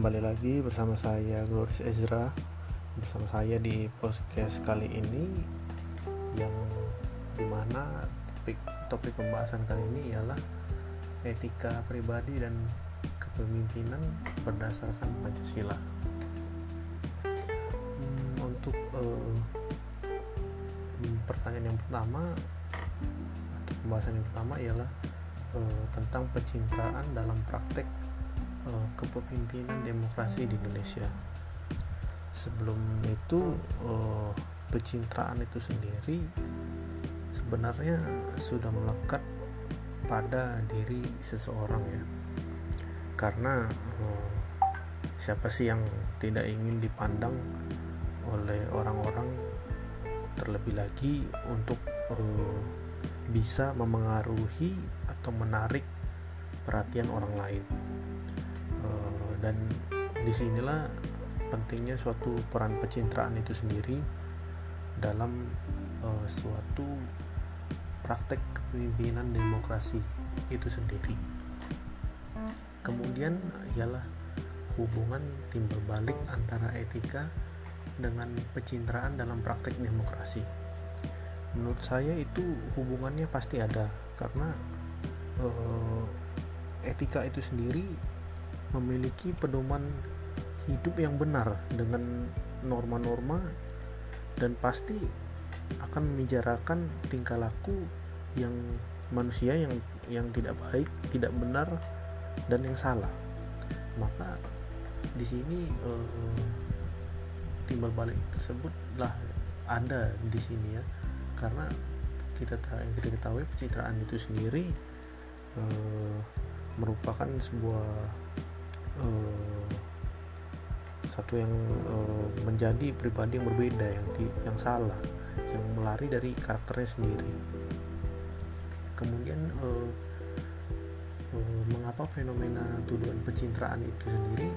kembali lagi bersama saya Gloris Ezra bersama saya di podcast kali ini yang di mana topik topik pembahasan kali ini ialah etika pribadi dan kepemimpinan berdasarkan Pancasila. Hmm, untuk uh, pertanyaan yang pertama atau pembahasan yang pertama ialah uh, tentang pencitraan dalam praktek uh, kepemimpinan demokrasi di Indonesia. Sebelum itu uh, pencitraan itu sendiri sebenarnya sudah melekat pada diri seseorang ya. Karena uh, siapa sih yang tidak ingin dipandang oleh orang-orang terlebih lagi untuk uh, bisa memengaruhi atau menarik perhatian orang lain dan di sinilah pentingnya suatu peran pencitraan itu sendiri dalam uh, suatu praktek kepemimpinan demokrasi itu sendiri. Kemudian ialah hubungan timbal balik antara etika dengan pencitraan dalam praktek demokrasi. Menurut saya itu hubungannya pasti ada karena uh, etika itu sendiri memiliki pedoman hidup yang benar dengan norma-norma dan pasti akan membicarakan tingkah laku yang manusia yang yang tidak baik, tidak benar dan yang salah. Maka di sini uh, timbal balik tersebutlah ada di sini ya. Karena kita yang kita ketahui pencitraan itu sendiri uh, merupakan sebuah satu yang uh, menjadi pribadi yang berbeda yang yang salah yang melari dari karakternya sendiri. Kemudian uh, uh, mengapa fenomena tuduhan pencitraan itu sendiri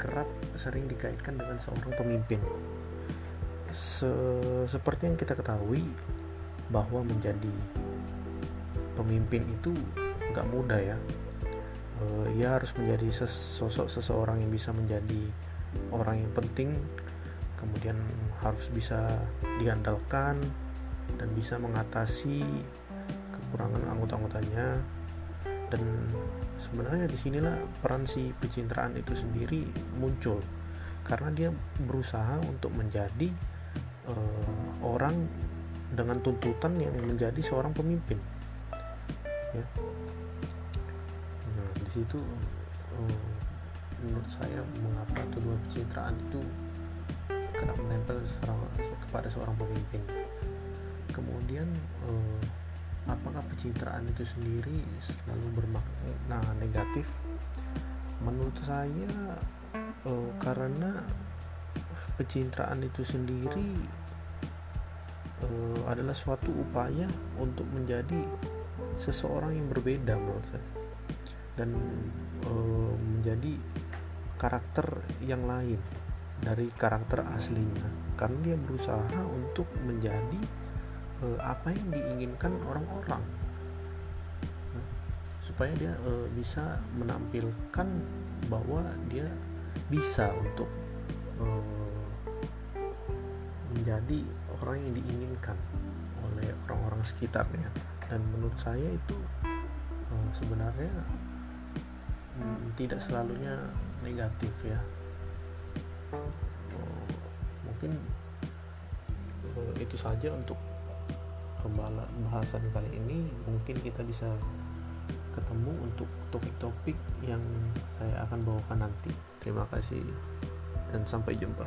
kerap sering dikaitkan dengan seorang pemimpin? Se seperti yang kita ketahui bahwa menjadi pemimpin itu nggak mudah ya. Ia harus menjadi sosok seseorang yang bisa menjadi orang yang penting kemudian harus bisa diandalkan dan bisa mengatasi kekurangan anggota-anggotanya. Dan sebenarnya di sinilah peran si pencitraan itu sendiri muncul karena dia berusaha untuk menjadi uh, orang dengan tuntutan yang menjadi seorang pemimpin ya. Situ uh, menurut saya mengapa tuduhan pencitraan itu kerap menempel kepada seorang pemimpin? Kemudian uh, apakah pencitraan itu sendiri selalu bermakna negatif? Menurut saya uh, karena pencitraan itu sendiri uh, adalah suatu upaya untuk menjadi seseorang yang berbeda menurut saya. Dan e, menjadi karakter yang lain dari karakter aslinya. Karena dia berusaha untuk menjadi e, apa yang diinginkan orang-orang. Supaya dia e, bisa menampilkan bahwa dia bisa untuk e, menjadi orang yang diinginkan oleh orang-orang sekitarnya. Dan menurut saya itu sebenarnya hmm, tidak selalunya negatif ya. Oh, mungkin uh, itu saja untuk pembahasan kali ini. Mungkin kita bisa ketemu untuk topik-topik yang saya akan bawakan nanti. Terima kasih dan sampai jumpa